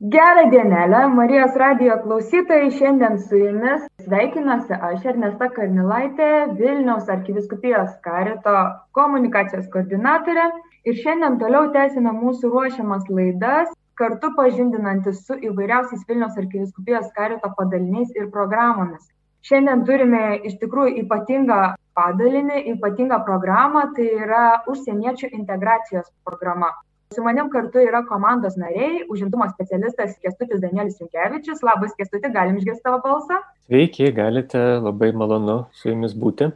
Gerą dienelę, Marijos radijo klausytojai, šiandien su jumis sveikinuosi aš Ernesta Karnilaitė, Vilniaus arkiviskupijos karito komunikacijos koordinatorė ir šiandien toliau tęsime mūsų ruošiamas laidas, kartu pažindinantis su įvairiausiais Vilniaus arkiviskupijos karito padaliniais ir programomis. Šiandien turime iš tikrųjų ypatingą padalinį, ypatingą programą, tai yra užsieniečių integracijos programa. Su manim kartu yra komandos nariai, užimtumo specialistas Kestutis Danielis Rinkevičius. Labas, Kestuti, galim išgirsti tavo balsą? Sveiki, galite, labai malonu su jumis būti.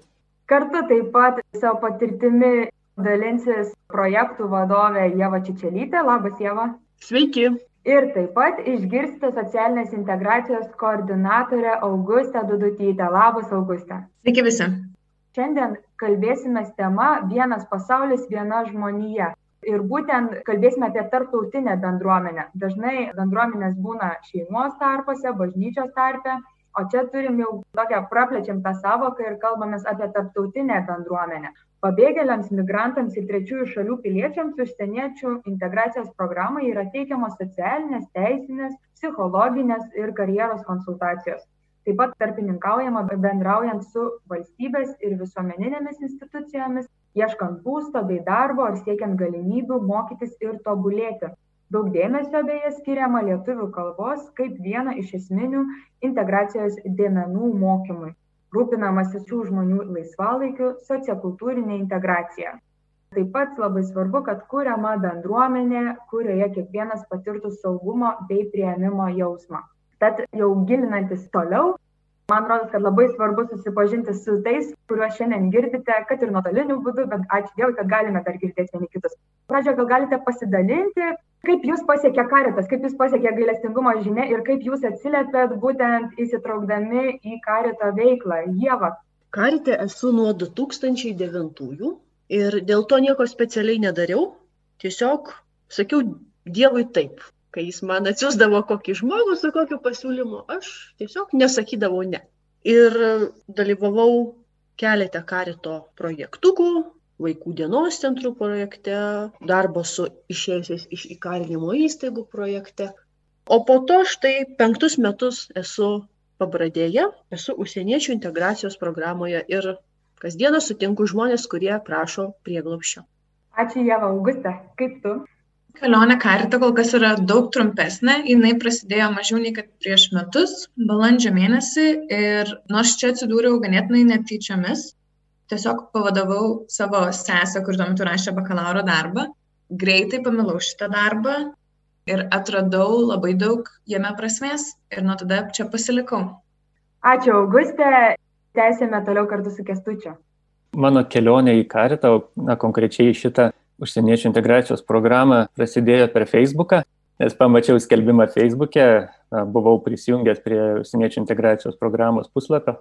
Kartu taip pat savo patirtimi dalinsis projektų vadovė Jeva Čičelytė. Labas, Jeva. Sveiki. Ir taip pat išgirsite socialinės integracijos koordinatorę Augustę Dudutytę. Labas, Augustė. Sveiki visi. Šiandien kalbėsime tema Vienas pasaulis, viena žmonija ir būtent kalbėsime apie tarptautinę bendruomenę. Dažnai bendruomenės būna šeimos tarpuose bažnyčios tarpe o čia turim jau tokią praplečiam tą sąvoką ir kalbamės apie tarptautinę bendruomenę. Pabėgėliams migrantams ir trečiųjų šalių piliečiams užsieniečių integracijos programai yra teikiamos socialinės teisinės psichologinės ir karjeros konsultacijos. Taip pat tarpininkaujama bendraujant su valstybės ir visuomeninėmis institucijomis ieškant būsto bei darbo ar siekiant galimybių mokytis ir tobulėti. Daug dėmesio beje skiriama lietuvių kalbos kaip viena iš esminių integracijos dėmenų mokymui. Rūpinamasi šių žmonių laisvalaikiu, sociokultūrinė integracija. Taip pat labai svarbu, kad kuriama bendruomenė, kurioje kiekvienas patirtų saugumo bei prieimimo jausmą. Tad jau gilinantis toliau, Man atrodo, kad labai svarbu susipažinti su tais, kuriuos šiandien girdite, kad ir nuotoliniu būdu, bet ačiū Dievui, kad galime dar girdėti vieni kitus. Pradžioje gal galite pasidalinti, kaip jūs pasiekė karitas, kaip jūs pasiekė gailestingumo žinia ir kaip jūs atsiliepėt būtent įsitraukdami į karito veiklą. Jėva. Karite esu nuo 2009 ir dėl to nieko specialiai nedariau. Tiesiog sakiau Dievui taip kai jis man atsiųsdavo kokį žmogų su kokiu pasiūlymu, aš tiesiog nesakydavau ne. Ir dalyvavau keletą karito projektukų, vaikų dienos centrų projekte, darbo su išėjusiais iš įkalinimo įstaigų projekte. O po to štai penktus metus esu pabradėje, esu užsieniečių integracijos programoje ir kasdieną sutinku žmonės, kurie prašo prieglopščio. Ačiū, Jeva Augusta. Kaip tu? Kelionė karite kol kas yra daug trumpesnė jinai prasidėjo mažiau nei kad prieš metus balandžio mėnesį ir nors čia atsidūriau ganėtinai netyčiomis tiesiog pavadavau savo sesę kuri tuo metu rašė bakalauro darbą greitai pamilau šitą darbą ir atradau labai daug jame prasmės ir nuo tada čia pasilikau. Ačiū, Augustė. Tęsėme toliau kartu su Kestučiu. Mano kelionė į karitą, na konkrečiai šitą užsieniečių integracijos programą prasidėjo per Facebooką, nes pamačiau skelbimą Facebook'e, buvau prisijungęs prie užsieniečių integracijos programos puslapio.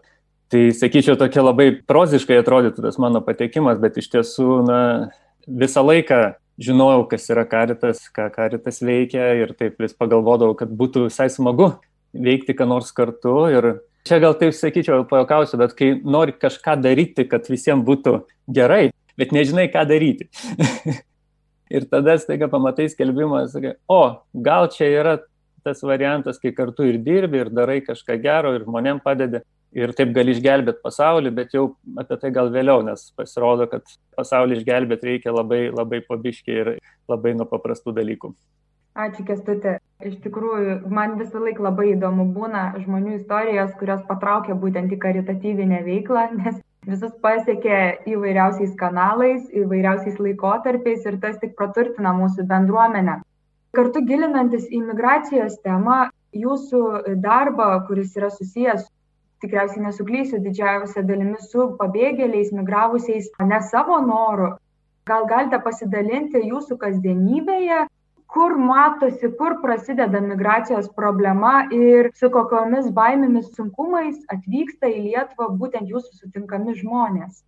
Tai sakyčiau, tokia labai proziškai atrodytų tas mano patekimas, bet iš tiesų, na, visą laiką žinojau, kas yra karitas, ką karitas veikia ir taip vis pagalvodavau, kad būtų visai smagu veikti ką nors kartu. Ir čia gal taip sakyčiau, pajokausiu, bet kai nori kažką daryti, kad visiems būtų gerai, bet nežinai, ką daryti. ir tada staiga pamatai skelbimą, sakai, o, gal čia yra tas variantas, kai kartu ir dirbi, ir darai kažką gero, ir žmonėm padedi, ir taip gali išgelbėti pasaulį, bet jau apie tai gal vėliau, nes pasirodo, kad pasaulį išgelbėti reikia labai, labai pabiškiai ir labai nuo paprastų dalykų. Ačiū, Kestutė. Iš tikrųjų, man visą laiką labai įdomu būna žmonių istorijos, kurios patraukia būtent į karitatyvinę veiklą, nes visus pasiekia įvairiausiais kanalais, įvairiausiais laikotarpiais ir tas tik praturtina mūsų bendruomenę. Kartu gilinantis į migracijos temą, jūsų darbą, kuris yra susijęs, tikriausiai nesuklysiu, didžiausia dalimi su pabėgėliais, migravusiais ne savo noru, gal galite pasidalinti jūsų kasdienybėje, kur matosi, kur prasideda migracijos problema ir su kokiomis baimėmis, sunkumais atvyksta į Lietuvą būtent jūsų sutinkami žmonės.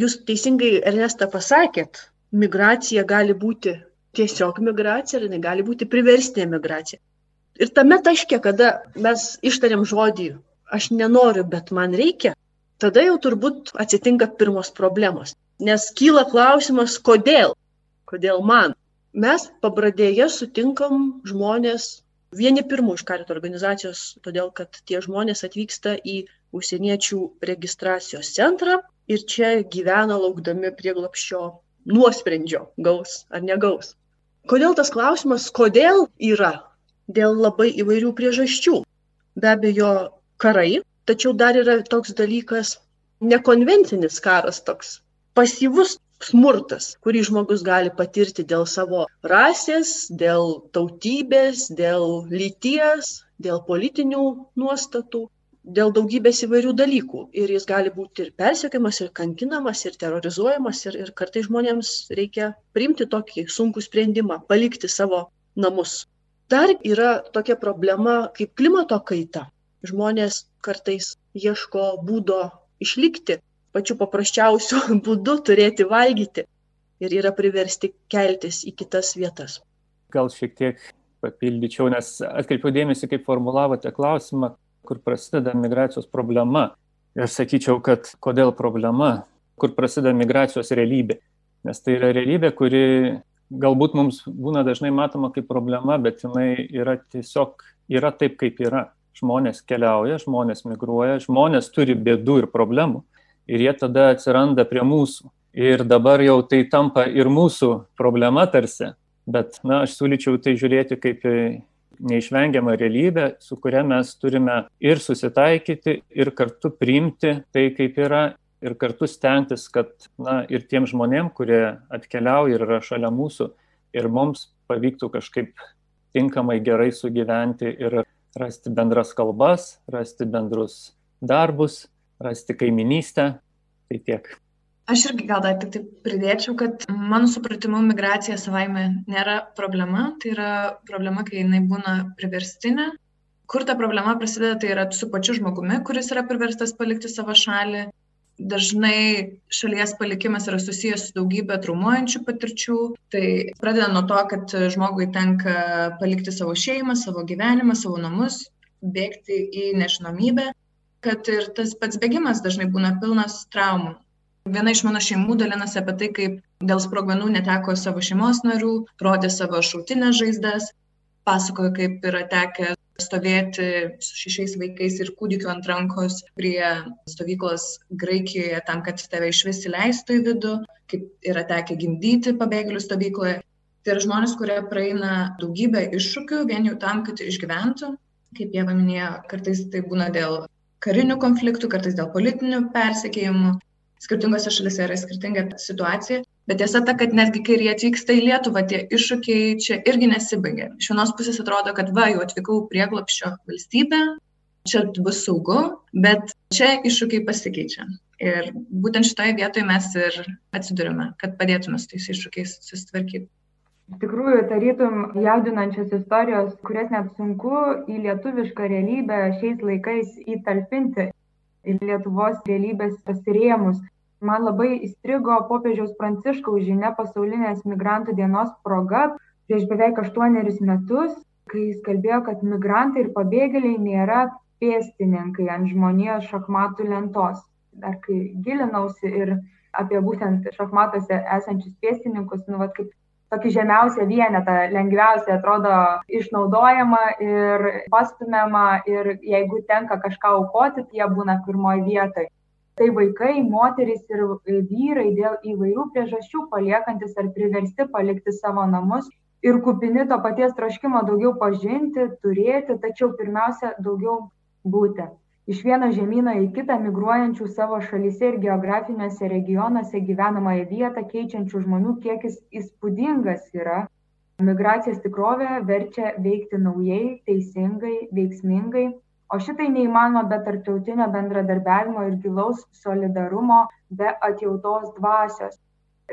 Jūs teisingai, Ernesta, pasakėt, migracija gali būti tiesiog migracija ir jinai gali būti priverstinė migracija. Ir tame taške, kada mes ištariam žodį, aš nenoriu, bet man reikia, tada jau turbūt atsitinka pirmos problemos. Nes kyla klausimas, kodėl? Kodėl man? Mes pabradėje sutinkam žmonės vieni pirmų iš karito organizacijos, todėl kad tie žmonės atvyksta į užsieniečių registracijos centrą ir čia gyvena laukdami prieglapščio nuosprendžio, gaus ar negaus. Kodėl tas klausimas, kodėl yra? Dėl labai įvairių priežasčių. Be abejo, karai, tačiau dar yra toks dalykas nekonvencinis karas, toks pasyvus smurtas, kurį žmogus gali patirti dėl savo rasės, dėl tautybės, dėl lyties, dėl politinių nuostatų, dėl daugybės įvairių dalykų. Ir jis gali būti ir persiekiamas, ir kankinamas, ir terrorizuojamas, ir, ir kartai žmonėms reikia priimti tokį sunkų sprendimą, palikti savo namus. Dar yra tokia problema kaip klimato kaita. Žmonės kartais ieško būdo išlikti pačiu paprasčiausiu būdu turėti valgyti ir yra priversti keltis į kitas vietas. Gal šiek tiek papildyčiau, nes atkreipiau dėmesį, kaip formulavote klausimą, kur prasideda migracijos problema. Ir sakyčiau, kad kodėl problema, kur prasideda migracijos realybė. Nes tai yra realybė, kuri galbūt mums būna dažnai matoma kaip problema, bet jinai yra tiesiog yra taip, kaip yra. Žmonės keliauja, žmonės migruoja, žmonės turi bėdų ir problemų ir jie tada atsiranda prie mūsų. Ir dabar jau tai tampa ir mūsų problema tarsi, bet, na, aš siūlyčiau tai žiūrėti kaip neišvengiamą realybę, su kuria mes turime ir susitaikyti, ir kartu priimti tai, kaip yra, ir kartu stengtis, kad, na, ir tiem žmonėm, kurie atkeliauja ir yra šalia mūsų, ir mums pavyktų kažkaip tinkamai gerai sugyventi ir rasti bendras kalbas, rasti bendrus darbus rasti kaiminystę. Tai tiek. Aš irgi gal dar tik tai pridėčiau, kad mano supratimu migracija savaime nėra problema, tai yra problema, kai jinai būna priverstinė. Kur ta problema prasideda, tai yra su pačiu žmogumi, kuris yra priverstas palikti savo šalį. Dažnai šalies palikimas yra susijęs su daugybė traumuojančių patirčių. Tai pradeda nuo to, kad žmogui tenka palikti savo šeimą, savo gyvenimą, savo namus, bėgti į nežinomybę kad ir tas pats bėgimas dažnai būna pilnas traumų. Viena iš mano šeimų dalinasi apie tai, kaip dėl sprogmenų neteko savo šeimos narių, rodė savo šautinės žaizdas, pasakojo, kaip yra tekę stovėti su šešiais vaikais ir kūdikiu ant rankos prie stovyklos Graikijoje tam, kad tave iš vis įleistų į vidų, kaip yra tekę gimdyti pabėgėlių stovykloje. Tai yra žmonės, kurie praeina daugybę iššūkių vien jau tam, kad išgyventų. Kaip jie paminėjo, kartais tai būna dėl karinių konfliktų, kartais dėl politinių persekėjimų. Skirtingose šalise yra skirtinga situacija, bet tiesa ta, kad netgi kai jie atvyksta į Lietuvą, tie iššūkiai čia irgi nesibaigia. Iš vienos pusės atrodo, kad va, jau atvykau prieglapščio valstybę, čia bus saugu, bet čia iššūkiai pasikeičia. Ir būtent šitoje vietoje mes ir atsidurime, kad padėtume su tais iššūkiais susitvarkyti. Iš tikrųjų, tarytum jaudinančios istorijos, kurias net sunku į lietuvišką realybę šiais laikais įtalpinti į Lietuvos realybės pasirėmus. Man labai įstrigo popiežiaus Pranciškaus žinia pasaulinės migrantų dienos proga prieš beveik aštuonerius metus, kai jis kalbėjo, kad migrantai ir pabėgėliai nėra pėstininkai ant žmonijos šachmatų lentos. Dar kai gilinausi ir apie būtent šachmatuose esančius pėstininkus, nu, vat, kaip tokį žemiausią vienetą, lengviausiai atrodo išnaudojama ir pastumiama ir jeigu tenka kažką aukoti, tai jie būna pirmoji vietoje. Tai vaikai, moterys ir vyrai dėl įvairių priežasčių paliekantis ar priversti palikti savo namus ir kupini to paties troškimo daugiau pažinti, turėti, tačiau pirmiausia daugiau būti iš vieno žemyno į kitą migruojančių savo šalyse ir geografiniuose regionuose gyvenamąją vietą keičiančių žmonių kiekis įspūdingas yra. Migracijos tikrovė verčia veikti naujai, teisingai, veiksmingai, o šitai neįmanoma be tarptautinio bendradarbiavimo ir gilaus solidarumo, be atjautos dvasios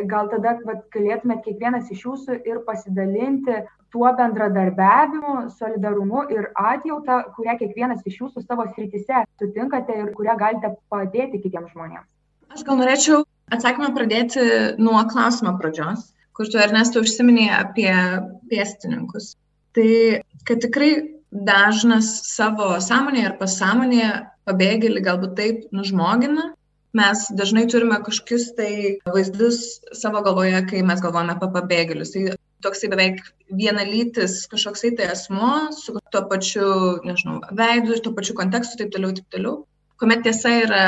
gal tada vat galėtumėt kiekvienas iš jūsų ir pasidalinti tuo bendradarbiavimu, solidarumu ir atjauta, kurią kiekvienas iš jūsų savo srityse sutinkate ir kurią galite padėti kitiems žmonėms. Aš gal norėčiau atsakymą pradėti nuo klausimo pradžios, kur tu Ernesto užsiminėjai apie pėstininkus. Tai kad tikrai dažnas savo sąmonėje ar pasąmonėje pabėgėlį galbūt taip nužmogina, mes dažnai turime kažkokius tai vaizdus savo galvoje, kai mes galvojame apie pabėgėlius. Tai toksai beveik vienalytis kažkoksai tai asmo su tuo pačiu, nežinau, veidu ir tuo pačiu kontekstu, taip toliau, taip toliau. Kuomet tiesa yra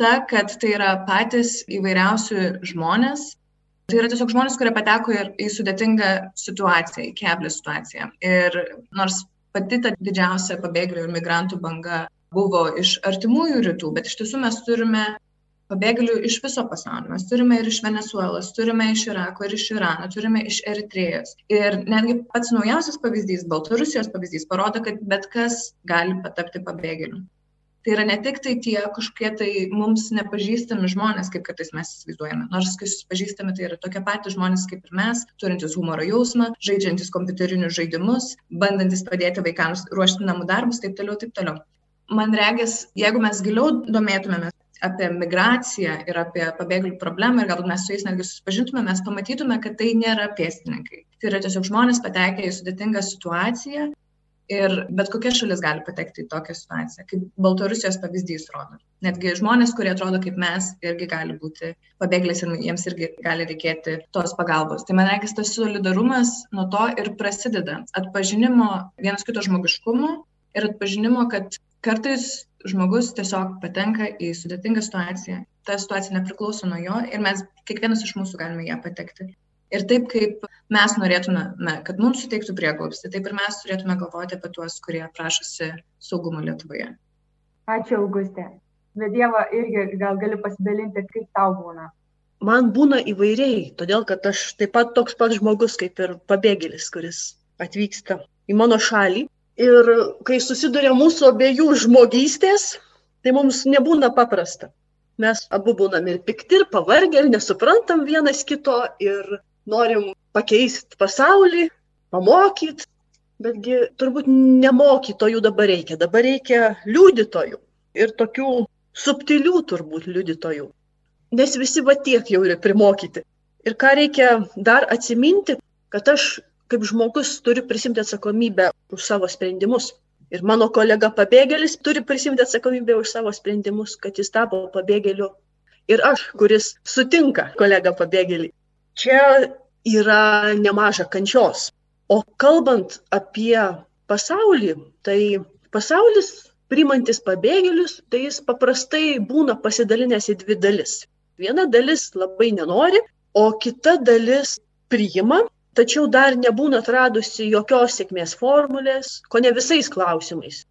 ta, kad tai yra patys įvairiausi žmonės. Tai yra tiesiog žmonės, kurie pateko ir į sudėtingą situaciją, į keblę situaciją. Ir nors pati ta didžiausia pabėgėlių ir migrantų banga buvo iš artimųjų rytų, bet iš tiesų mes turime pabėgėlių iš viso pasaulio. Mes turime ir iš Venezuelos, turime iš Irako, ir iš Irano, turime iš Eritrėjos. Ir netgi pats naujausias pavyzdys, Baltarusijos pavyzdys, parodo, kad bet kas gali patapti pabėgėliu. Tai yra ne tik tai tie kažkokie tai mums nepažįstami žmonės, kaip kartais mes įsivaizduojame. Nors, kai susipažįstame, tai yra tokie patys žmonės kaip ir mes, turintys humoro jausmą, žaidžiantis kompiuterinius žaidimus, bandantis padėti vaikams ruošti namų darbus, taip toliau, taip toliau. Man regis, jeigu mes giliau domėtumėmės apie migraciją ir apie pabėgėlių problemą ir galbūt mes su jais netgi susipažintume, mes pamatytume, kad tai nėra pėstininkai. Tai yra tiesiog žmonės patekę į sudėtingą situaciją ir bet kokia šalis gali patekti į tokią situaciją, kaip Baltarusijos pavyzdys rodo. Netgi žmonės, kurie atrodo kaip mes, irgi gali būti pabėgėliais ir jiems irgi gali reikėti tos pagalbos. Tai man reikia, tas solidarumas nuo to ir prasideda. Atpažinimo vienas kito žmogiškumo ir atpažinimo, kad kartais žmogus tiesiog patenka į sudėtingą situaciją. Ta situacija nepriklauso nuo jo ir mes, kiekvienas iš mūsų galime ją patekti. Ir taip kaip mes norėtume, kad mums suteiktų prieglobstį, taip ir mes turėtume galvoti apie tuos, kurie prašosi saugumo Lietuvoje. Ačiū, Augustė. Bet Dieva irgi gal gali pasidalinti, kaip tau būna. Man būna įvairiai, todėl kad aš taip pat toks pat žmogus kaip ir pabėgėlis, kuris atvyksta į mano šalį Ir kai susiduria mūsų abiejų žmogystės, tai mums nebūna paprasta. Mes abu būnam ir pikti, ir pavargę, ir nesuprantam vienas kito, ir norim pakeisti pasaulį, pamokyti, betgi turbūt nemokytojų dabar reikia, dabar reikia liudytojų ir tokių subtilių turbūt liudytojų, nes visi va tiek jau yra primokyti. Ir ką reikia dar atsiminti, kad aš kaip žmogus turiu prisimti atsakomybę už savo sprendimus. Ir mano kolega pabėgėlis turi prisimti atsakomybę už savo sprendimus, kad jis tapo pabėgėliu. Ir aš, kuris sutinka kolegą pabėgėlį. Čia yra nemaža kančios. O kalbant apie pasaulį, tai pasaulis priimantis pabėgėlius, tai jis paprastai būna pasidalinęs į dvi dalis. Viena dalis labai nenori, o kita dalis priima tačiau dar nebūna atradusi jokios sėkmės formulės, ko ne visais klausimais.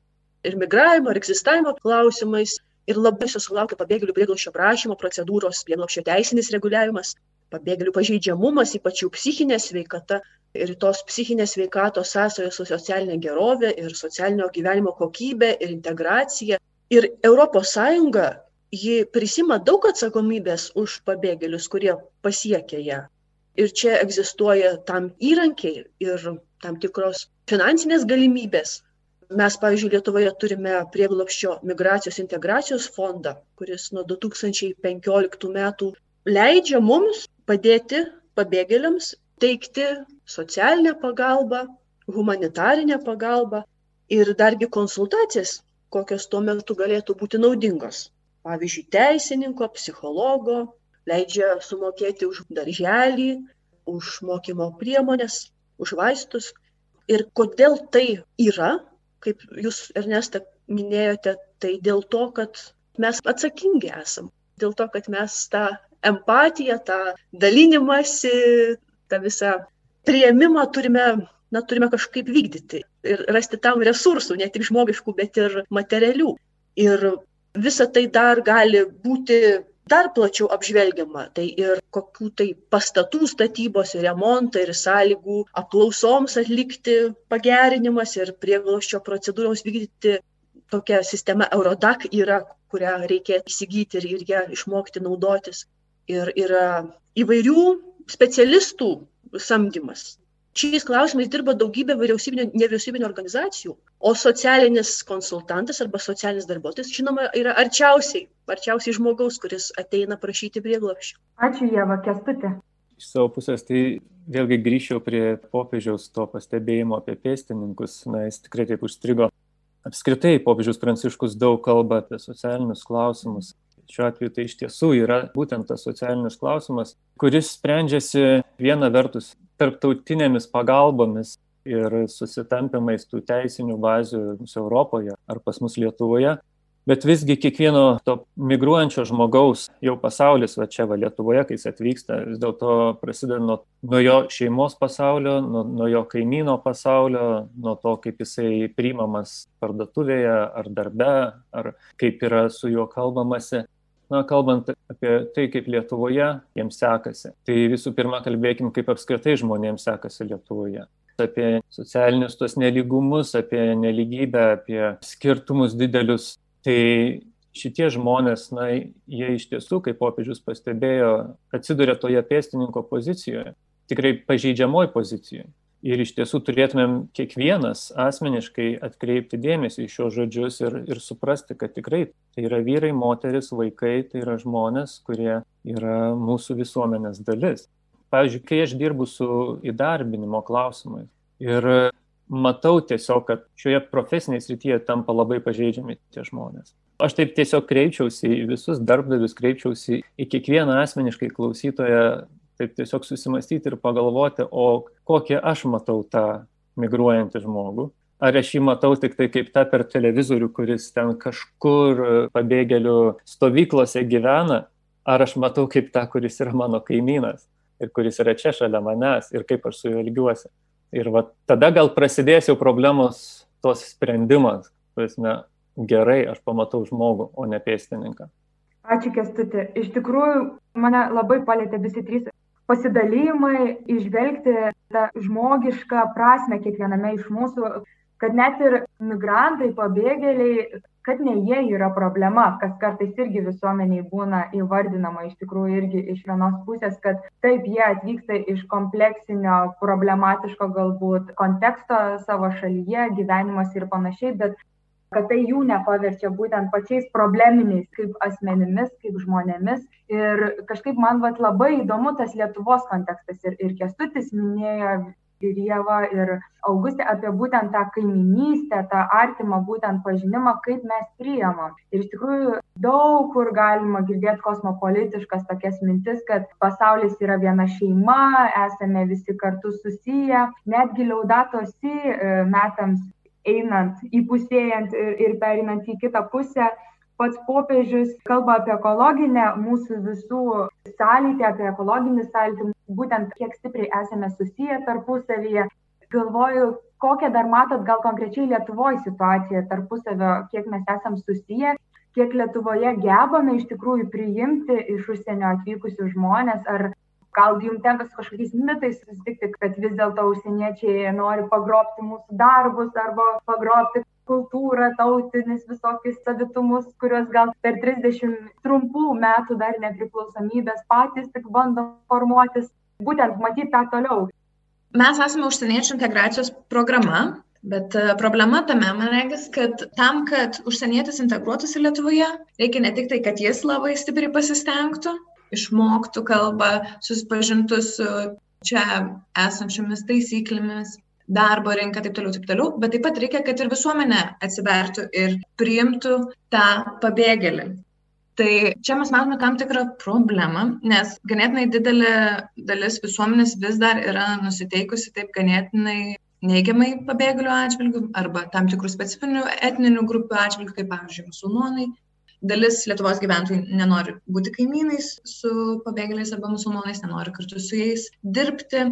Ir migravimo, ir egzistavimo klausimais. Ir labai susilaukia pabėgėlių prieglaušio prašymo procedūros, prieglaušio teisinis reguliavimas, pabėgėlių pažeidžiamumas, ypač jų psichinė sveikata ir tos psichinės sveikatos sąsajos su socialinė gerovė ir socialinio gyvenimo kokybė ir integracija. Ir ES ji prisima daug atsakomybės už pabėgėlius, kurie pasiekia ją. Ir čia egzistuoja tam įrankiai ir tam tikros finansinės galimybės. Mes, pavyzdžiui, Lietuvoje turime prieglopščio migracijos integracijos fondą, kuris nuo 2015 metų leidžia mums padėti pabėgėliams teikti socialinę pagalbą, humanitarinę pagalbą ir dargi konsultacijas, kokios tuo metu galėtų būti naudingos. Pavyzdžiui, teisininko, psichologo, leidžia sumokėti už darželį, už mokymo priemonės, už vaistus. Ir kodėl tai yra, kaip jūs, Ernesta, minėjote, tai dėl to, kad mes atsakingi esam. Dėl to, kad mes tą empatiją, tą dalinimąsi, tą visą prieimimą turime, na, turime kažkaip vykdyti ir rasti tam resursų, ne tik žmogiškų, bet ir materialių. Ir visa tai dar gali būti dar plačiau apžvelgiama tai ir kokių tai pastatų statybos ir remontai ir sąlygų apklausoms atlikti pagerinimas ir prieglobsčio procedūroms vykdyti tokia sistema Eurodac yra, kurią reikia įsigyti ir, ir ją išmokti naudotis. Ir yra įvairių specialistų samdymas šiais klausimais dirba daugybė vyriausybinio, nevyriausybinio organizacijų, o socialinis konsultantas arba socialinis darbuotojas, žinoma, yra arčiausiai, arčiausiai žmogaus, kuris ateina prašyti prieglopščio. Ačiū, Jeva, kestutė. Iš savo pusės, tai vėlgi grįžčiau prie popiežiaus to pastebėjimo apie pėstininkus, na, jis tikrai taip užstrigo. Apskritai, popiežius Pranciškus daug kalba apie socialinius klausimus. Šiuo atveju tai iš tiesų yra būtent tas socialinis klausimas, kuris sprendžiasi viena vertus tarptautinėmis pagalbomis ir susitampimais tų teisinių bazių Europoje ar pas mus Lietuvoje. Bet visgi kiekvieno to migruojančio žmogaus jau pasaulis, va čia va Lietuvoje, kai jis atvyksta, vis dėlto prasideda nuo, nuo jo šeimos pasaulio, nuo, nuo jo kaimyno pasaulio, nuo to, kaip jisai priimamas parduotuvėje ar darbe, ar kaip yra su juo kalbamasi. Na, kalbant apie tai, kaip Lietuvoje jiems sekasi, tai visų pirma kalbėkim, kaip apskritai žmonėms sekasi Lietuvoje apie socialinius tos neligumus, apie neligybę, apie skirtumus didelius Tai šitie žmonės, na, jie iš tiesų, kaip popiežius pastebėjo, atsiduria toje pėstininko pozicijoje, tikrai pažeidžiamoj pozicijoje. Ir iš tiesų turėtumėm kiekvienas asmeniškai atkreipti dėmesį į šios žodžius ir, ir suprasti, kad tikrai tai yra vyrai, moteris, vaikai, tai yra žmonės, kurie yra mūsų visuomenės dalis. Pavyzdžiui, kai aš dirbu su įdarbinimo klausimais ir matau tiesiog, kad šioje profesinėje srityje tampa labai pažeidžiami tie žmonės. Aš taip tiesiog kreipčiausi į visus darbdavius, kreipčiausi į kiekvieną asmeniškai klausytoją, taip tiesiog susimastyti ir pagalvoti, o kokį aš matau tą migruojantį žmogų. Ar aš jį matau tik tai kaip tą per televizorių, kuris ten kažkur pabėgėlių stovyklose gyvena, ar aš matau kaip tą, kuris yra mano kaimynas ir kuris yra čia šalia manęs ir kaip aš su juo elgiuosi. Ir va, tada gal prasidės jau problemos tos sprendimas, prasme, gerai, aš pamatau žmogų, o ne pėstininką. Ačiū, Kestutė. Iš tikrųjų, mane labai palėtė visi trys pasidalymai, išvelgti tą žmogišką prasme kiekviename iš mūsų, kad net ir migrantai, pabėgėliai kad ne jie yra problema, kas kartais irgi visuomeniai būna įvardinama iš tikrųjų irgi iš vienos pusės, kad taip jie atvyksta iš kompleksinio, problematiško galbūt konteksto savo šalyje, gyvenimas ir panašiai, bet kad tai jų nepaverčia būtent pačiais probleminiais kaip asmenimis, kaip žmonėmis. Ir kažkaip man vat, labai įdomu tas Lietuvos kontekstas. Ir, ir Kestutis minėjo ir Jėva, ir Augustė apie būtent tą kaiminystę, tą artimą būtent pažinimą, kaip mes priemam. Ir iš tikrųjų daug kur galima girdėti kosmopolitiškas tokias mintis, kad pasaulis yra viena šeima, esame visi kartu susiję, netgi liaudatosi e, metams einant, įpusėjant ir, ir perinant į kitą pusę, pats popiežius kalba apie ekologinę mūsų visų sąlytį, apie ekologinį sąlytį, būtent kiek stipriai esame susiję tarpusavyje. Galvoju, kokią dar matot gal konkrečiai Lietuvoje situaciją tarpusavio, kiek mes esam susiję, kiek Lietuvoje gebame iš tikrųjų priimti iš užsienio atvykusius žmonės, ar gal jums tenka su kažkokiais mitais susitikti, kad vis dėlto užsieniečiai nori pagrobti mūsų darbus arba pagrobti kultūrą, tautinis visokius savitumus, kuriuos gal per 30 trumpų metų dar nepriklausomybės patys tik bando formuotis, būtent matyti tą toliau. Mes esame užsieniečių integracijos programa, Bet e, problema tame, man regis, kad tam, kad užsienietis integruotųsi Lietuvoje, reikia ne tik tai, kad jis labai stipriai pasistengtų, išmoktų kalbą, susipažintų su čia esančiomis taisyklėmis, darbo rinką, taip toliau, taip toliau, bet taip pat reikia, kad ir visuomenė atsivertų ir priimtų tą pabėgėlį. Tai čia mes matome tam tikrą problemą, nes ganėtinai didelė dalis visuomenės vis dar yra nusiteikusi taip ganėtinai neigiamai pabėgėlių atžvilgių arba tam tikrų specifinių etninių grupių atžvilgių, kaip pavyzdžiui, musulmonai. Dalis Lietuvos gyventojų nenori būti kaimynais su pabėgėliais arba musulmonais, nenori kartu su jais dirbti.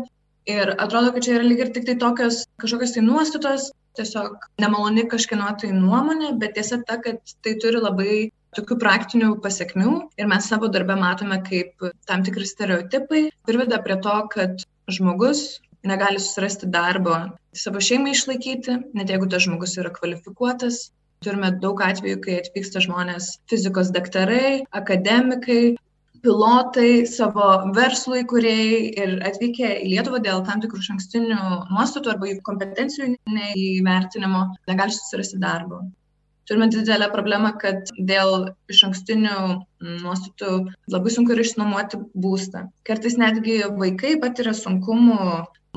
Ir atrodo, kad čia yra lyg ir tik tai tokios kažkokios tai nuostatos, tiesiog nemaloni kažkieno tai nuomonė, bet tiesa ta, kad tai turi labai tokių praktinių pasiekmių ir mes savo darbę matome kaip tam tikri stereotipai priveda prie to, kad žmogus negali susirasti darbo savo šeimai išlaikyti, net jeigu tas žmogus yra kvalifikuotas. Turime daug atvejų, kai atvyksta žmonės fizikos daktarai, akademikai, pilotai, savo verslų įkūrėjai ir atvykę į Lietuvą dėl tam tikrų šankstinių nuostatų arba jų kompetencijų neįvertinimo negali susirasti darbo. Turime didelę problemą, kad dėl iš ankstinių nuostatų labai sunku yra išnuomoti būstą. Kartais netgi vaikai patiria sunkumų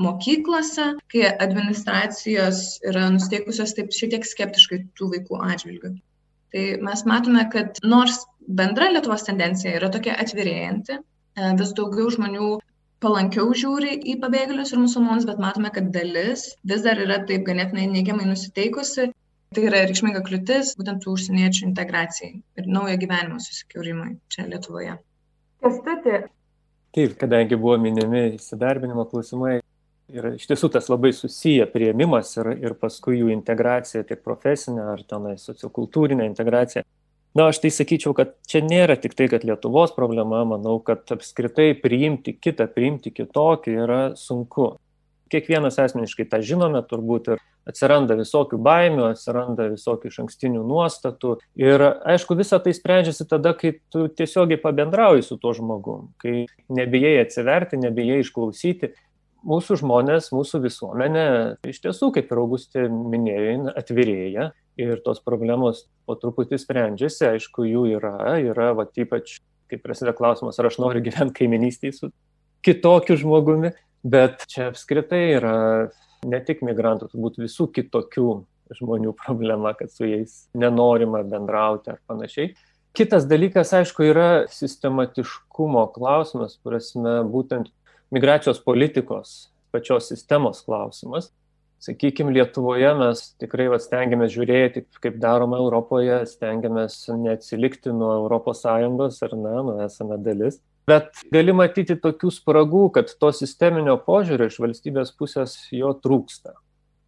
mokyklose, kai administracijos yra nusteikusios taip šiek tiek skeptiškai tų vaikų atžvilgių. Tai mes matome, kad nors bendra Lietuvos tendencija yra tokia atvirėjanti, e, vis daugiau žmonių palankiau žiūri į pabėgėlius ir musulmonus, bet matome, kad dalis vis dar yra taip ganėtinai neigiamai nusiteikusi. Tai yra reikšminga kliūtis būtent tų užsieniečių integracijai ir naujo gyvenimo susikūrimui čia Lietuvoje. Kestutė. Taip, kadangi buvo minimi įsidarbinimo klausimai, ir iš tiesų tas labai susiję prieimimas ir, ir paskui jų integracija, tiek profesinė ar tenai sociokultūrinė integracija. Na, aš tai sakyčiau, kad čia nėra tik tai, kad Lietuvos problema, manau, kad apskritai priimti kitą, priimti kitokį yra sunku. Kiekvienas asmeniškai tą žinome turbūt ir atsiranda visokių baimių, atsiranda visokių iš ankstinių nuostatų. Ir aišku, visa tai sprendžiasi tada, kai tu tiesiogiai pabendrauji su tuo žmogum, kai nebijai atsiverti, nebijai išklausyti mūsų žmonės, mūsų visuomenė iš tiesų, kaip ir Augustė minėjo, atvirėja ir tos problemos po truputį sprendžiasi, aišku, jų yra, yra, va, ypač, kai prasideda klausimas, ar aš noriu gyventi kaiminystėje su kitokiu žmogumi, bet čia apskritai yra ne tik migrantų, turbūt visų kitokių žmonių problema, kad su jais nenorima bendrauti ar panašiai. Kitas dalykas, aišku, yra sistematiškumo klausimas, prasme, būtent migracijos politikos pačios sistemos klausimas. Sakykime, Lietuvoje mes tikrai va, stengiamės žiūrėti, kaip daroma Europoje, stengiamės neatsilikti nuo ES ar ne, nu esame dalis. Bet gali matyti tokių spragų, kad to sisteminio požiūrio iš valstybės pusės jo trūksta.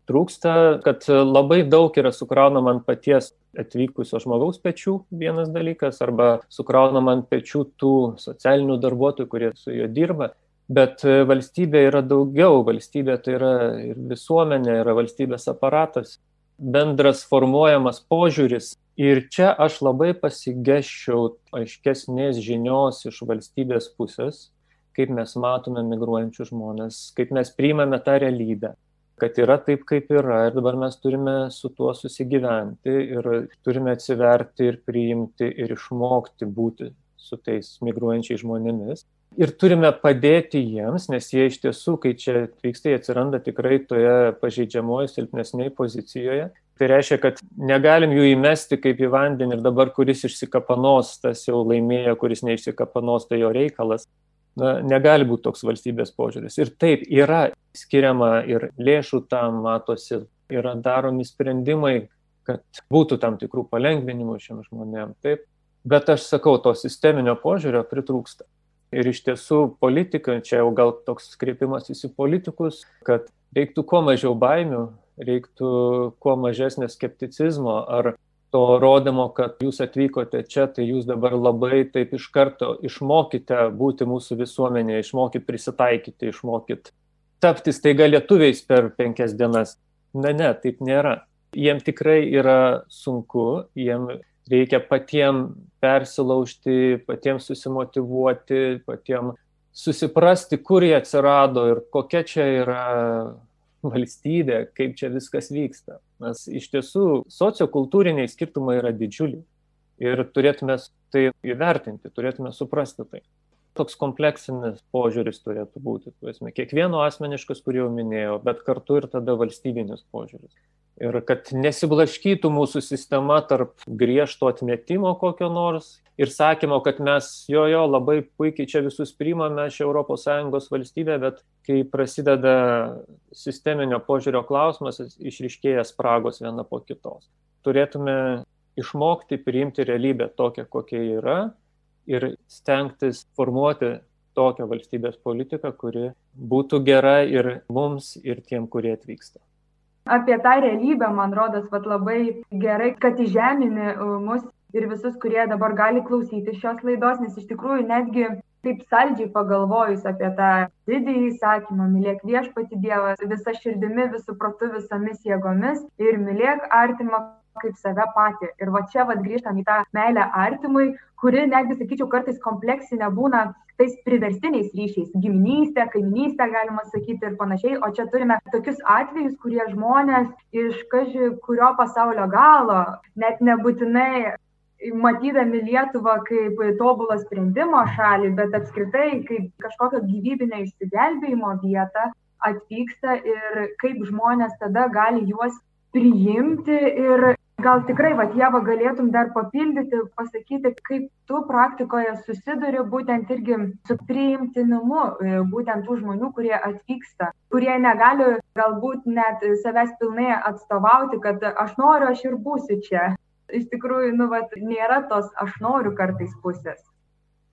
Trūksta, kad labai daug yra sukraunama ant paties atvykusio žmogaus pečių, vienas dalykas, arba sukraunama ant pečių tų socialinių darbuotojų, kurie su juo dirba. Bet e, valstybė yra daugiau, valstybė tai yra ir visuomenė, yra valstybės aparatas, bendras formuojamas požiūris. Ir čia aš labai pasigeščiau aiškesnės žinios iš valstybės pusės, kaip mes matome migruojančius žmonės, kaip mes priimame tą realybę, kad yra taip, kaip yra ir dabar mes turime su tuo susigyventi ir turime atsiverti ir priimti ir išmokti būti su tais migruojančiais žmonėmis ir turime padėti jiems, nes jie iš tiesų, kai čia atvyksta, jie atsiranda tikrai toje pažeidžiamoje, silpnesnėje pozicijoje. Tai reiškia, kad negalim jų įmesti kaip į vandenį ir dabar, kuris išsikapanos, tas jau laimėjo, kuris neišsikapanos, tai jo reikalas. Na, negali būti toks valstybės požiūris. Ir taip, yra skiriama ir lėšų tam, matosi, yra daromi sprendimai, kad būtų tam tikrų palengvinimų šiem žmonėm. Taip, bet aš sakau, to sisteminio požiūrio pritrūksta. Ir iš tiesų politika, čia jau gal toks kreipimasis į politikus, kad reiktų kuo mažiau baimių, reiktų kuo mažesnio skepticizmo ar to rodymo, kad jūs atvykote čia, tai jūs dabar labai taip iš karto išmokite būti mūsų visuomenėje, išmokit prisitaikyti, išmokit tapti staiga lietuviais per penkias dienas. Ne, ne, taip nėra. Jiem tikrai yra sunku, jiem reikia patiem persilaužti, patiem susimotivuoti, patiem susiprasti, kur jie atsirado ir kokia čia yra valstybė, kaip čia viskas vyksta. Nes iš tiesų sociokultūriniai skirtumai yra didžiuliai ir turėtume tai įvertinti, turėtume suprasti tai. Toks kompleksinis požiūris turėtų būti. Tuosime, kiekvieno asmeniškas, kurį jau minėjau, bet kartu ir tada valstybinis požiūris ir kad nesiblaškytų mūsų sistema tarp griežto atmetimo kokio nors ir sakymo, kad mes jo jo labai puikiai čia visus priimame, čia ES valstybė, bet kai prasideda sisteminio požiūrio klausimas, išriškėja spragos viena po kitos. Turėtume išmokti priimti realybę tokią, kokia yra ir stengtis formuoti tokią valstybės politiką, kuri būtų gera ir mums, ir tiem, kurie atvyksta. Apie tą realybę, man rodos, vat, labai gerai, kad įžemini e, mus ir visus, kurie dabar gali klausyti šios laidos, nes iš tikrųjų netgi taip saldžiai pagalvojus apie tą didįjį įsakymą, mylėk viešpati Dievą visą širdimi, visų protų, visomis jėgomis ir mylėk artimą kaip save patį. Ir va čia va grįžtam į tą meilę artimui, kuri netgi, sakyčiau, kartais kompleksinė būna tais priverstiniais ryšiais - giminystė, kaiminystė, galima sakyti ir panašiai. O čia turime tokius atvejus, kurie žmonės iš kaži kurio pasaulio galo, net nebūtinai matydami Lietuvą kaip tobulo sprendimo šalį, bet apskritai kaip kažkokio gyvybinio išsigelbėjimo vietą atvyksta ir kaip žmonės tada gali juos priimti ir gal tikrai, va, Jeva, galėtum dar papildyti, pasakyti, kaip tu praktikoje susiduri būtent irgi su priimtinimu, e, būtent tų žmonių, kurie atvyksta, kurie negali galbūt net savęs pilnai atstovauti, kad aš noriu, aš ir būsiu čia. Iš tikrųjų, nu, va, nėra tos aš noriu kartais pusės.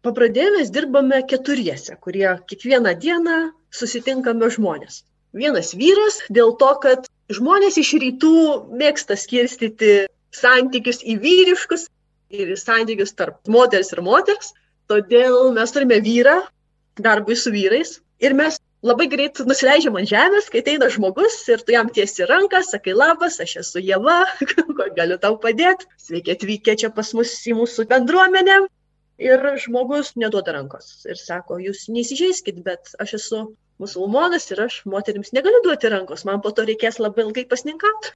Papradėję mes dirbame keturiese, kurie kiekvieną dieną susitinkame žmonės. Vienas vyras dėl to, kad žmonės iš rytų mėgsta skirstyti santykius į vyriškus ir santykius tarp moters ir moters. Todėl mes turime vyrą darbui su vyrais ir mes labai greit nusileidžiam ant žemės, kai ateina žmogus ir tu jam tiesi ranką, sakai labas, aš esu Jėva, galiu tau padėti, sveiki atvykę čia pas mus į mūsų bendruomenę. Ir žmogus neduoda rankos ir sako, jūs neįsižeiskit, bet aš esu musulmonas ir aš moteriams negaliu duoti rankos, man po to reikės labai ilgai pasninkauti.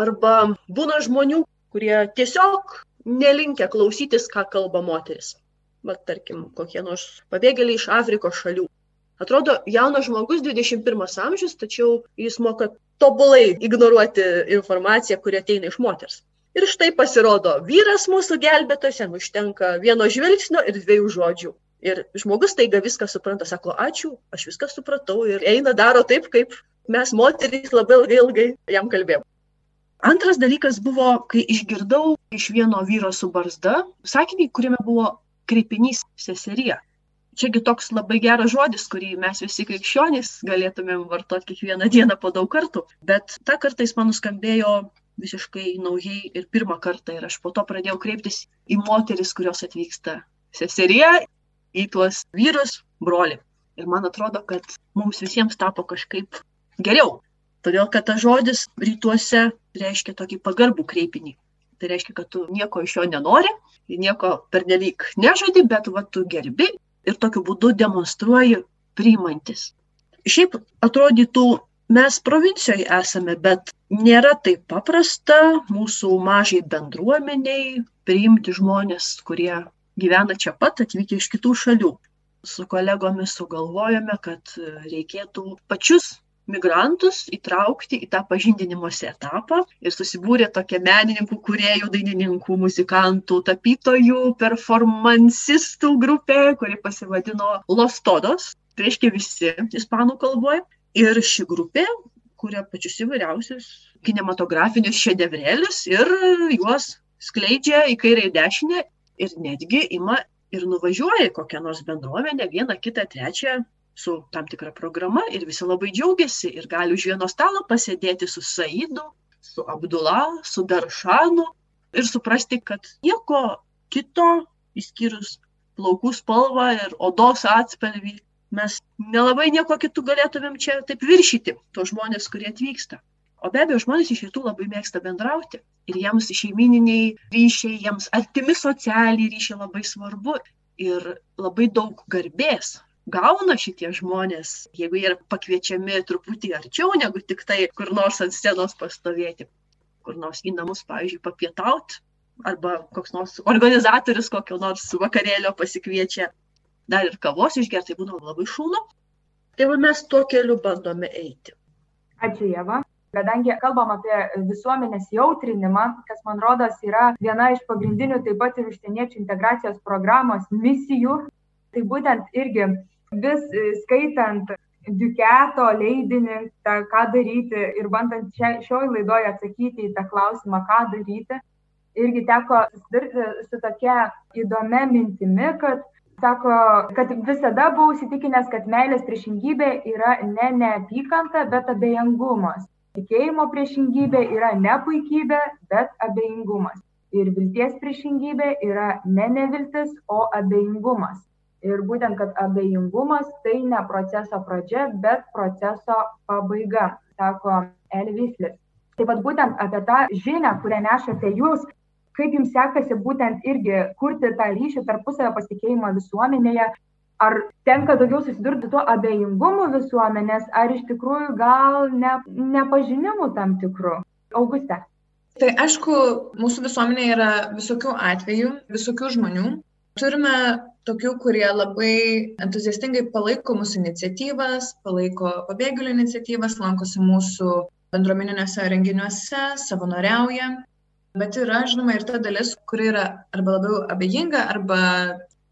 Arba būna žmonių, kurie tiesiog nelinkia klausytis, ką kalba moteris. Bet tarkim, kokie nors pabėgėliai iš Afrikos šalių. Atrodo, jaunas žmogus 21 amžius, tačiau jis moka tobulai ignoruoti informaciją, kuri ateina iš moters. Ir štai pasirodo, vyras mūsų gelbėtojas, jam užtenka vieno žvilgsnio ir dviejų žodžių. Ir žmogus taiga viską supranta, sako, ačiū, aš viską supratau ir eina daro taip, kaip mes moterys labai ilgai, ilgai jam kalbėjom. Antras dalykas buvo, kai išgirdau iš vieno vyro su barzda sakinį, kuriame buvo kreipinys seserija. Čiagi toks labai geras žodis, kurį mes visi krikščionys galėtumėm vartoti kiekvieną dieną po daug kartų. Bet tą kartą jis man nuskambėjo visiškai naujai ir pirmą kartą ir aš po to pradėjau kreiptis į moteris, kurios atvyksta. Seserija į tuos vyrus, broli. Ir man atrodo, kad mums visiems tapo kažkaip geriau. Todėl, kad tas žodis rytuose reiškia tokį pagarbų kreipinį. Tai reiškia, kad tu nieko iš jo nenori, nieko pernelyg nežadi, bet va tu gerbi ir tokiu būdu demonstruoji priimantis. Šiaip atrodytų, mes provincijoje esame, bet nėra taip paprasta mūsų mažai bendruomeniai priimti žmonės, kurie gyvena čia pat, atvykę iš kitų šalių. Su kolegomis sugalvojame, kad reikėtų pačius migrantus įtraukti į tą pažindinimuose etapą ir susibūrė tokia menininkų, kuriejų, dainininkų, muzikantų, tapytojų, performancistų grupė, kuri pasivadino Los Todos, tai reiškia visi ispanų kalboje. Ir ši grupė kuria pačius įvairiausius kinematografinius šedevrėlius ir juos skleidžia į kairę ir dešinę ir netgi ima ir nuvažiuoja į kokią nors bendruomenę, vieną, kitą, trečią su tam tikra programa ir visi labai džiaugiasi ir gali už vieno stalo pasėdėti su Saidu, su Abdula, su Daršanu ir suprasti, kad nieko kito, išskyrus plaukų spalvą ir odos atspalvį, mes nelabai nieko kitų galėtumėm čia taip viršyti, to žmonės, kurie atvyksta. O be abejo, žmonės iš rytų labai mėgsta bendrauti. Ir jiems šeimininiai ryšiai, jiems artimi socialiniai ryšiai labai svarbu. Ir labai daug garbės gauna šitie žmonės, jeigu jie yra pakviečiami truputį arčiau negu tik tai kur nors ant scenos pastovėti, kur nors į namus, pavyzdžiui, papietauti, arba koks nors organizatorius kokio nors vakarėlio pasikviečia, dar ir kavos išgerti, tai būna labai šūnu. Tai va mes tuo keliu bandome eiti. Ačiū, Jeva kadangi kalbam apie visuomenės jautrinimą kas man rodos yra viena iš pagrindinių taip pat ir užsieniečių integracijos programos misijų tai būtent irgi vis skaitant Duketo leidinį, tą, ką daryti ir bandant čia, šioj laidoje atsakyti į tą klausimą, ką daryti, irgi teko susidurti su tokia įdomia mintimi, kad sako, kad visada buvau įsitikinęs, kad meilės priešingybė yra ne neapykanta, bet abejingumas tikėjimo priešingybė yra ne puikybė bet abejingumas. Ir vilties priešingybė yra ne neviltis o abejingumas. Ir būtent kad abejingumas tai ne proceso pradžia bet proceso pabaiga sako elvislis tai vat būtent apie tą žinią kurią nešate jūs kaip jums sekasi būtent irgi kurti tą ryšį tarpusavio pasitikėjimą visuomenėje ar tenka daugiau susidurti tuo abejingumu visuomenės, ar iš tikrųjų gal ne, nepažinimu tam tikru? Auguste. Tai aišku, mūsų visuomenė yra visokių atvejų, visokių žmonių. Turime tokių, kurie labai entuziastingai palaiko mūsų iniciatyvas, palaiko pabėgėlių iniciatyvas, lankosi mūsų bendruomeniniuose renginiuose, savanoriauja. Bet yra, žinoma, ir ta dalis, kuri yra arba labiau abejinga, arba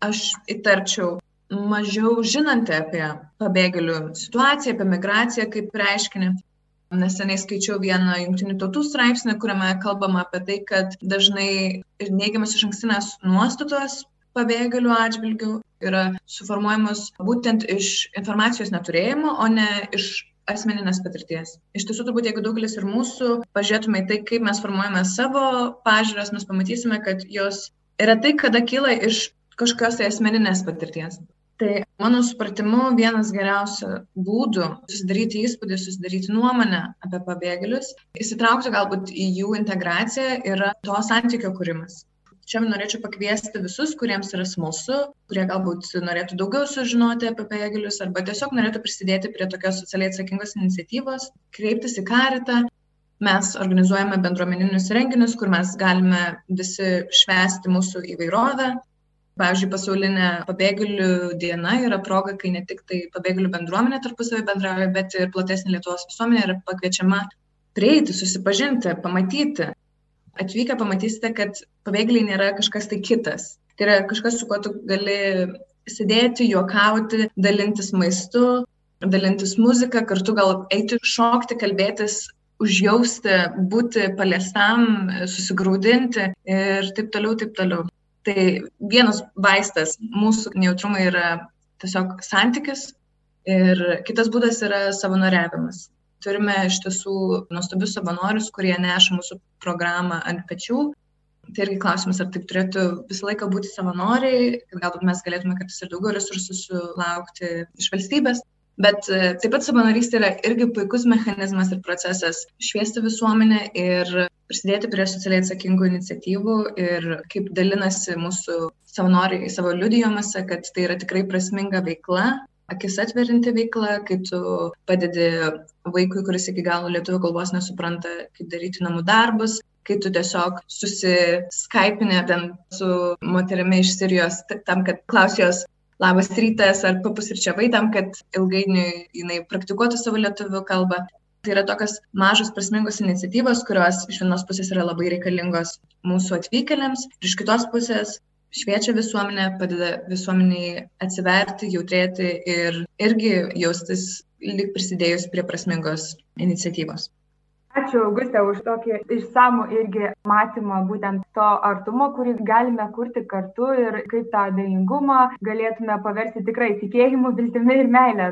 aš įtarčiau mažiau žinanti apie pabėgėlių situaciją, apie migraciją kaip reiškinį. Neseniai skaičiau vieną jungtinių tautų straipsnį, kuriame kalbama apie tai, kad dažnai neigiamas iš ankstinės nuostatos pabėgėlių atžvilgių yra suformuojamos būtent iš informacijos neturėjimo, o ne iš asmeninės patirties. Iš tiesų, turbūt jeigu daugelis ir mūsų pažiūrėtume į tai, kaip mes formuojame savo pažiūras, mes pamatysime, kad jos yra tai, kada kyla iš kažkokios tai asmeninės patirties. Tai mano supratimu, vienas geriausių būdų susidaryti įspūdį, susidaryti nuomonę apie pabėgėlius, įsitraukti galbūt į jų integraciją yra to santykio kūrimas. Čia norėčiau pakviesti visus, kuriems yra smalsu, kurie galbūt norėtų daugiau sužinoti apie pabėgėlius arba tiesiog norėtų prisidėti prie tokios socialiai atsakingos iniciatyvos, kreiptis į karitą. Mes organizuojame bendruomeninius renginius, kur mes galime visi švęsti mūsų įvairovę. Pavyzdžiui, pasaulinė pabėgėlių diena yra proga, kai ne tik tai pabėgėlių bendruomenė tarpusavį bendrauja, bet ir platesnė Lietuvos visuomenė yra pakviečiama prieiti, susipažinti, pamatyti, atvykę pamatysite, kad pabėgėliai nėra kažkas tai kitas. Tai yra kažkas, su kuo tu gali sėdėti, juokauti, dalintis maistu, dalintis muziką, kartu gal eiti šokti, kalbėtis, užjausti, būti paliestam, susigaudinti ir taip toliau, taip toliau. Tai vienas vaistas mūsų nejautrumai yra tiesiog santykis ir kitas būdas yra savanoriavimas. Turime iš tiesų nuostabius savanorius, kurie neša mūsų programą ant pečių. Tai irgi klausimas, ar taip turėtų visą laiką būti savanoriai, kad galbūt mes galėtume kartais ir daugiau resursų sulaukti iš valstybės. Bet e, taip pat savanorystė yra irgi puikus mechanizmas ir procesas šviesti visuomenę ir prisidėti prie socialiai atsakingų iniciatyvų ir kaip dalinasi mūsų savanoriai savo liudijomuose, kad tai yra tikrai prasminga veikla, akis atverinti veikla, kai tu padedi vaikui, kuris iki galo lietuvių kalbos nesupranta, kaip daryti namų darbus, kai tu tiesiog susiskaipinė ten su moterimi iš Sirijos tam, kad klausijos labas rytas ar papusryčiavai tam, kad ilgainiui jinai praktikuotų savo lietuvių kalbą. Tai yra tokios mažos prasmingos iniciatyvos, kurios iš vienos pusės yra labai reikalingos mūsų atvykėliams, iš kitos pusės šviečia visuomenę, padeda visuomeniai atsiverti, jautrėti ir irgi jaustis lyg prisidėjus prie prasmingos iniciatyvos. Ačiū, Augustė, už tokį išsamų irgi matymą būtent to artumo, kurį galime kurti kartu ir kaip tą abejingumą galėtume paversti tikrai tikėjimu, viltimi ir meilę.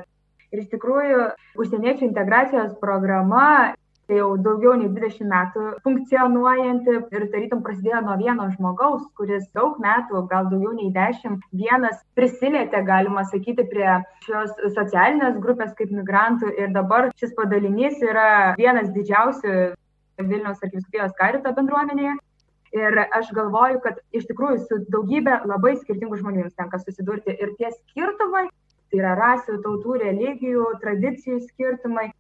Ir iš tikrųjų, užsieniečių integracijos programa jau daugiau nei 20 metų funkcionuojanti ir tarytum prasidėjo nuo vieno žmogaus, kuris daug metų, gal daugiau nei 10, vienas prisilietė, galima sakyti, prie šios socialinės grupės kaip migrantų ir dabar šis padalinys yra vienas didžiausių Vilniaus arkiviskupijos karito bendruomenėje. Ir aš galvoju, kad iš tikrųjų su daugybė labai skirtingų žmonių jums tenka susidurti. Ir tie skirtumai, tai yra rasių, tautų, religijų, tradicijų skirtumai,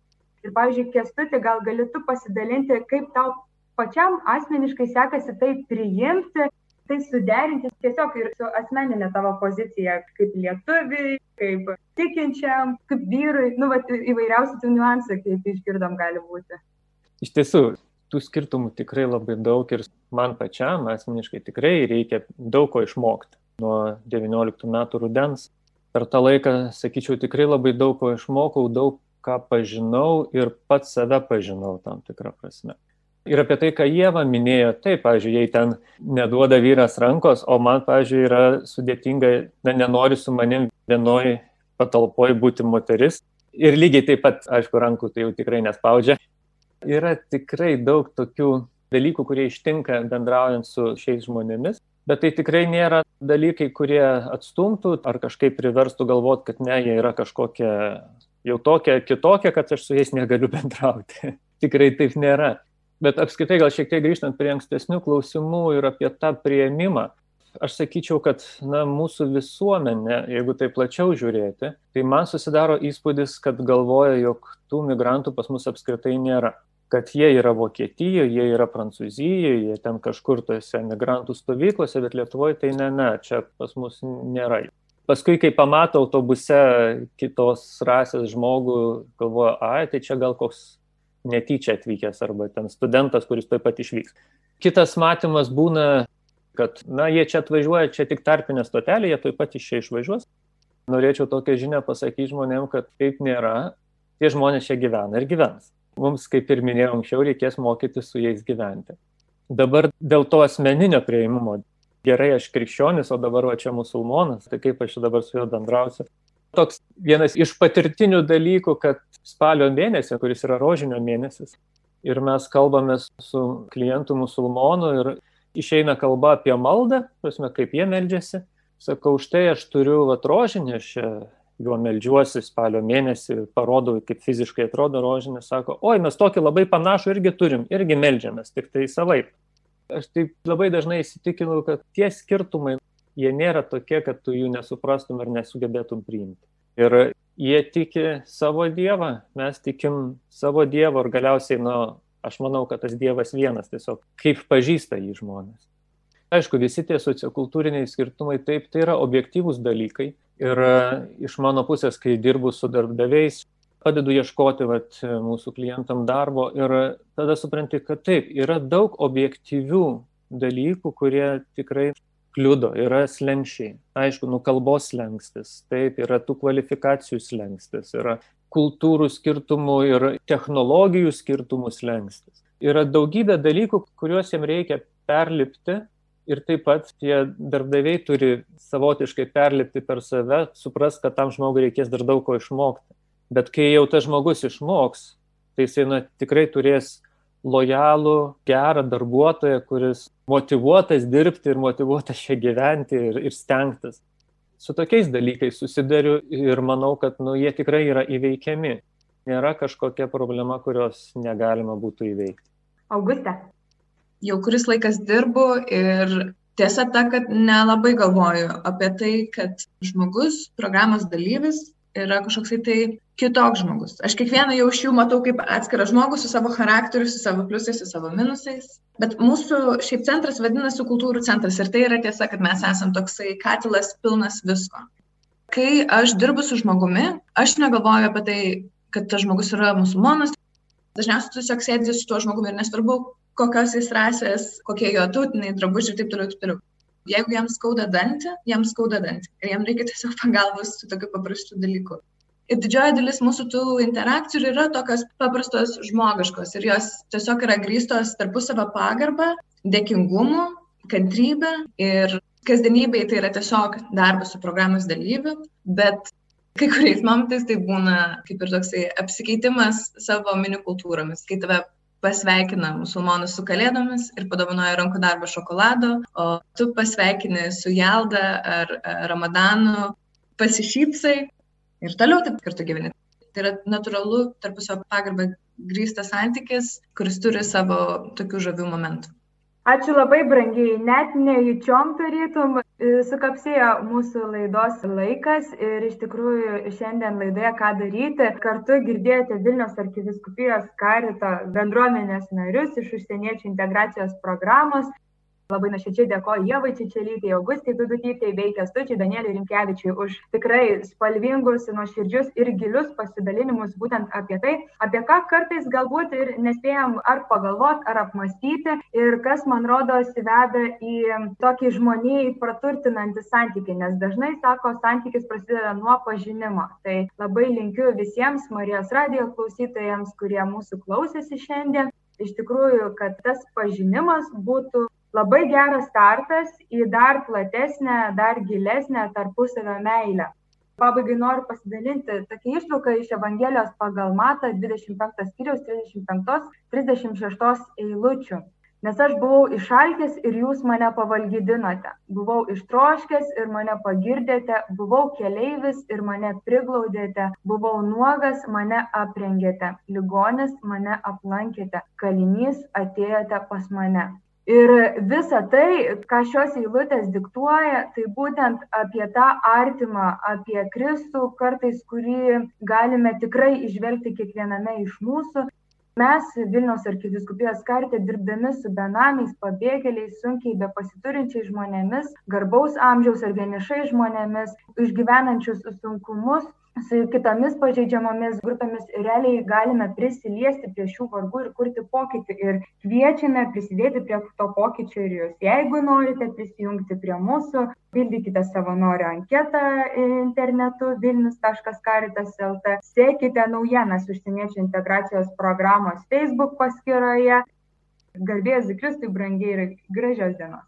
Ir, pavyzdžiui, Kestuti, gal gali tu pasidalinti, kaip tau pačiam asmeniškai sekasi tai priimti, tai suderinti tiesiog ir su asmeninė tavo pozicija, kaip lietuviui, kaip tikinčiam, kaip vyrui, nu, va, įvairiausių tų niuansų, kaip išgirdom, gali būti. Iš tiesų, tų skirtumų tikrai labai daug ir man pačiam asmeniškai tikrai reikia daug ko išmokti. Nuo 19 metų rudens per tą laiką, sakyčiau, tikrai labai daug ko išmokau, daug ką pažinau ir pats save pažinau tam tikrą prasme. Ir apie tai, ką Jėva minėjo, taip, pavyzdžiui, jei ten neduoda vyras rankos, o man, pavyzdžiui, yra sudėtinga, na, nenori su manim vienoj patalpoje būti moteris. Ir lygiai taip pat, aišku, rankų tai jau tikrai nespaudžia. Yra tikrai daug tokių dalykų, kurie ištinka bendraujant su šiais žmonėmis, bet tai tikrai nėra dalykai, kurie atstumtų ar kažkaip priverstų galvoti, kad ne, jie yra kažkokie jau tokia kitokia, kad aš su jais negaliu bendrauti. Tikrai taip nėra. Bet apskritai gal šiek tiek grįžtant prie ankstesnių klausimų ir apie tą prieimimą, aš sakyčiau, kad na, mūsų visuomenė, jeigu tai plačiau žiūrėti, tai man susidaro įspūdis, kad galvoja, jog tų migrantų pas mus apskritai nėra. Kad jie yra Vokietijoje, jie yra Prancūzijoje, jie ten kažkur tose migrantų stovyklose, bet Lietuvoje tai ne, ne, čia pas mus nėra paskui, kai pamato autobuse kitos rasės žmogų, galvoja, ai, tai čia gal koks netyčia atvykęs arba ten studentas, kuris taip pat išvyks. Kitas matymas būna, kad, na, jie čia atvažiuoja, čia tik tarpinė stotelė, jie taip pat iš čia išvažiuos. Norėčiau tokią žinią pasakyti žmonėm, kad taip nėra, tie žmonės čia gyvena ir gyvens. Mums, kaip ir minėjau anksčiau, reikės mokyti su jais gyventi. Dabar dėl to asmeninio prieimumo. Gerai, aš krikščionis, o dabar va čia musulmonas, tai kaip aš dabar su juo bendrausiu. Toks vienas iš patirtinių dalykų, kad spalio mėnesį, kuris yra rožinio mėnesis, ir mes kalbame su klientu musulmonu ir išeina kalba apie maldą, prasme, kaip jie meldžiasi. Sakau, štai aš turiu vatrožinį, aš juo meldžiuosi spalio mėnesį, parodau, kaip fiziškai atrodo rožinė, sako, oi, mes tokį labai panašų irgi turim, irgi meldžiamės, tik tai savaip. Aš taip labai dažnai įsitikinau, kad tie skirtumai, jie nėra tokie, kad tu jų nesuprastum ir nesugebėtum priimti. Ir jie tiki savo Dievą, mes tikim savo Dievą ir galiausiai, na, aš manau, kad tas Dievas vienas, tiesiog kaip pažįsta jį žmonės. Aišku, visi tie sociokultūriniai skirtumai, taip, tai yra objektyvūs dalykai. Ir e, iš mano pusės, kai dirbu su darbdaviais, padedu ieškoti vat, mūsų klientam darbo ir tada supranti, kad taip, yra daug objektyvių dalykų, kurie tikrai kliudo, yra slengščiai. Aišku, nu kalbos slengstis, taip, yra tų kvalifikacijų slengstis, yra kultūrų skirtumų ir technologijų skirtumų slengstis. Yra daugybė dalykų, kuriuos jiems reikia perlipti ir taip pat tie darbdaviai turi savotiškai perlipti per save, supras, kad tam žmogui reikės dar daug ko išmokti. Bet kai jau tas žmogus išmoks, tai jisai na, tikrai turės lojalų, gerą darbuotoją, kuris motivuotas dirbti ir motivuotas čia gyventi ir, ir stengtis. Su tokiais dalykais susidariu ir manau, kad nu, jie tikrai yra įveikiami. Nėra kažkokia problema, kurios negalima būtų įveikti. Auguste, jau kuris laikas dirbu ir tiesa ta, kad nelabai galvoju apie tai, kad žmogus, programos dalyvis yra kažkoks tai kitoks žmogus. Aš kiekvieną jau iš jų matau kaip atskirą žmogų su savo charakteriu, su savo pliusais, su savo minusais. Bet mūsų šiaip centras vadinasi kultūrų centras ir tai yra tiesa, kad mes esame toksai katilas pilnas visko. Kai aš dirbu su žmogumi, aš negalvoju apie tai, kad tas žmogus yra musulmonas. Dažniausiai tu tiesiog sėdi su tuo žmogumi ir nesvarbu, kokios jis rasės, kokie jo tautiniai drabužiai ir taip toliau, taip toliau. Jeigu jam skauda dantį, jam skauda dantį. Ir jam reikia tiesiog pagalbos su tokiu paprastu dalyku. Ir didžioji dalis mūsų tų interakcijų yra tokios paprastos žmogiškos ir jos tiesiog yra grįstos tarpusavio pagarbą, dėkingumu, kantrybę ir kasdienybėje tai yra tiesiog darbas su programos dalyviu, bet kai kuriais momentais tai būna kaip ir toksai apsikeitimas savo mini kultūromis, kai tave pasveikina musulmonus su kalėdomis ir padovanoja rankų darbo šokolado, o tu pasveikini su Jalda ar Ramadanu, pasišypsai ir toliau taip kartu gyveni. Tai yra natūralu tarpusio pagarbą grįstas santykis, kuris turi savo tokių žavių momentų. Ačiū labai brangiai, net nejučiom tarytum e, sukapsėjo mūsų laidos laikas ir iš tikrųjų šiandien laidoje ką daryti. Kartu girdėjote Vilnius arkiviskupijos karito bendruomenės narius iš užsieniečių integracijos programos. Labai nuoširdžiai dėkoju Jevai Čičelytei, Augustai Vidutytei, bei Kestučiai Danieliui Rimkevičiui už tikrai spalvingus, nuoširdžius ir gilius pasidalinimus būtent apie tai, apie ką kartais galbūt ir nespėjom ar pagalvoti, ar apmastyti ir kas, man rodos, veda į tokį žmoniai praturtinantį santykį, nes dažnai sako, santykis prasideda nuo pažinimo. Tai labai linkiu visiems Marijos radijo klausytojams, kurie mūsų klausėsi šiandien. Iš tikrųjų, kad tas pažinimas būtų labai geras startas į dar platesnę, dar gilesnę tarpusavio meilę. Pabaigai noriu pasidalinti tokia ištrauka iš Evangelijos pagal Matą 25 skyriaus 35-36 eilučių. Nes aš buvau išalkęs ir jūs mane pavalgydinote, buvau ištroškęs ir mane pagirdėte, buvau keleivis ir mane priglaudėte, buvau nuogas, mane aprengėte, ligonis mane aplankėte, kalinys atėjote pas mane. Ir visa tai, ką šios eilutės diktuoja, tai būtent apie tą artimą, apie Kristų, kartais kurį galime tikrai išvelgti kiekviename iš mūsų. Mes Vilniaus arkiviskupijos kartė dirbdami su benamiais, pabėgėliais, sunkiai be pasiturinčiais žmonėmis, garbaus amžiaus ar vienišai žmonėmis, išgyvenančius sunkumus, su kitomis pažeidžiamomis grupėmis realiai galime prisiliesti prie šių vargų ir kurti pokytį. Ir kviečiame prisidėti prie to pokyčio ir jūs. Jeigu norite prisijungti prie mūsų, pildykite savanorių anketą internetu vilnius.karitas.lt, sekite naujienas užsieniečių integracijos programos Facebook paskyroje. Garbės Kristui brangiai ir gražios dienos.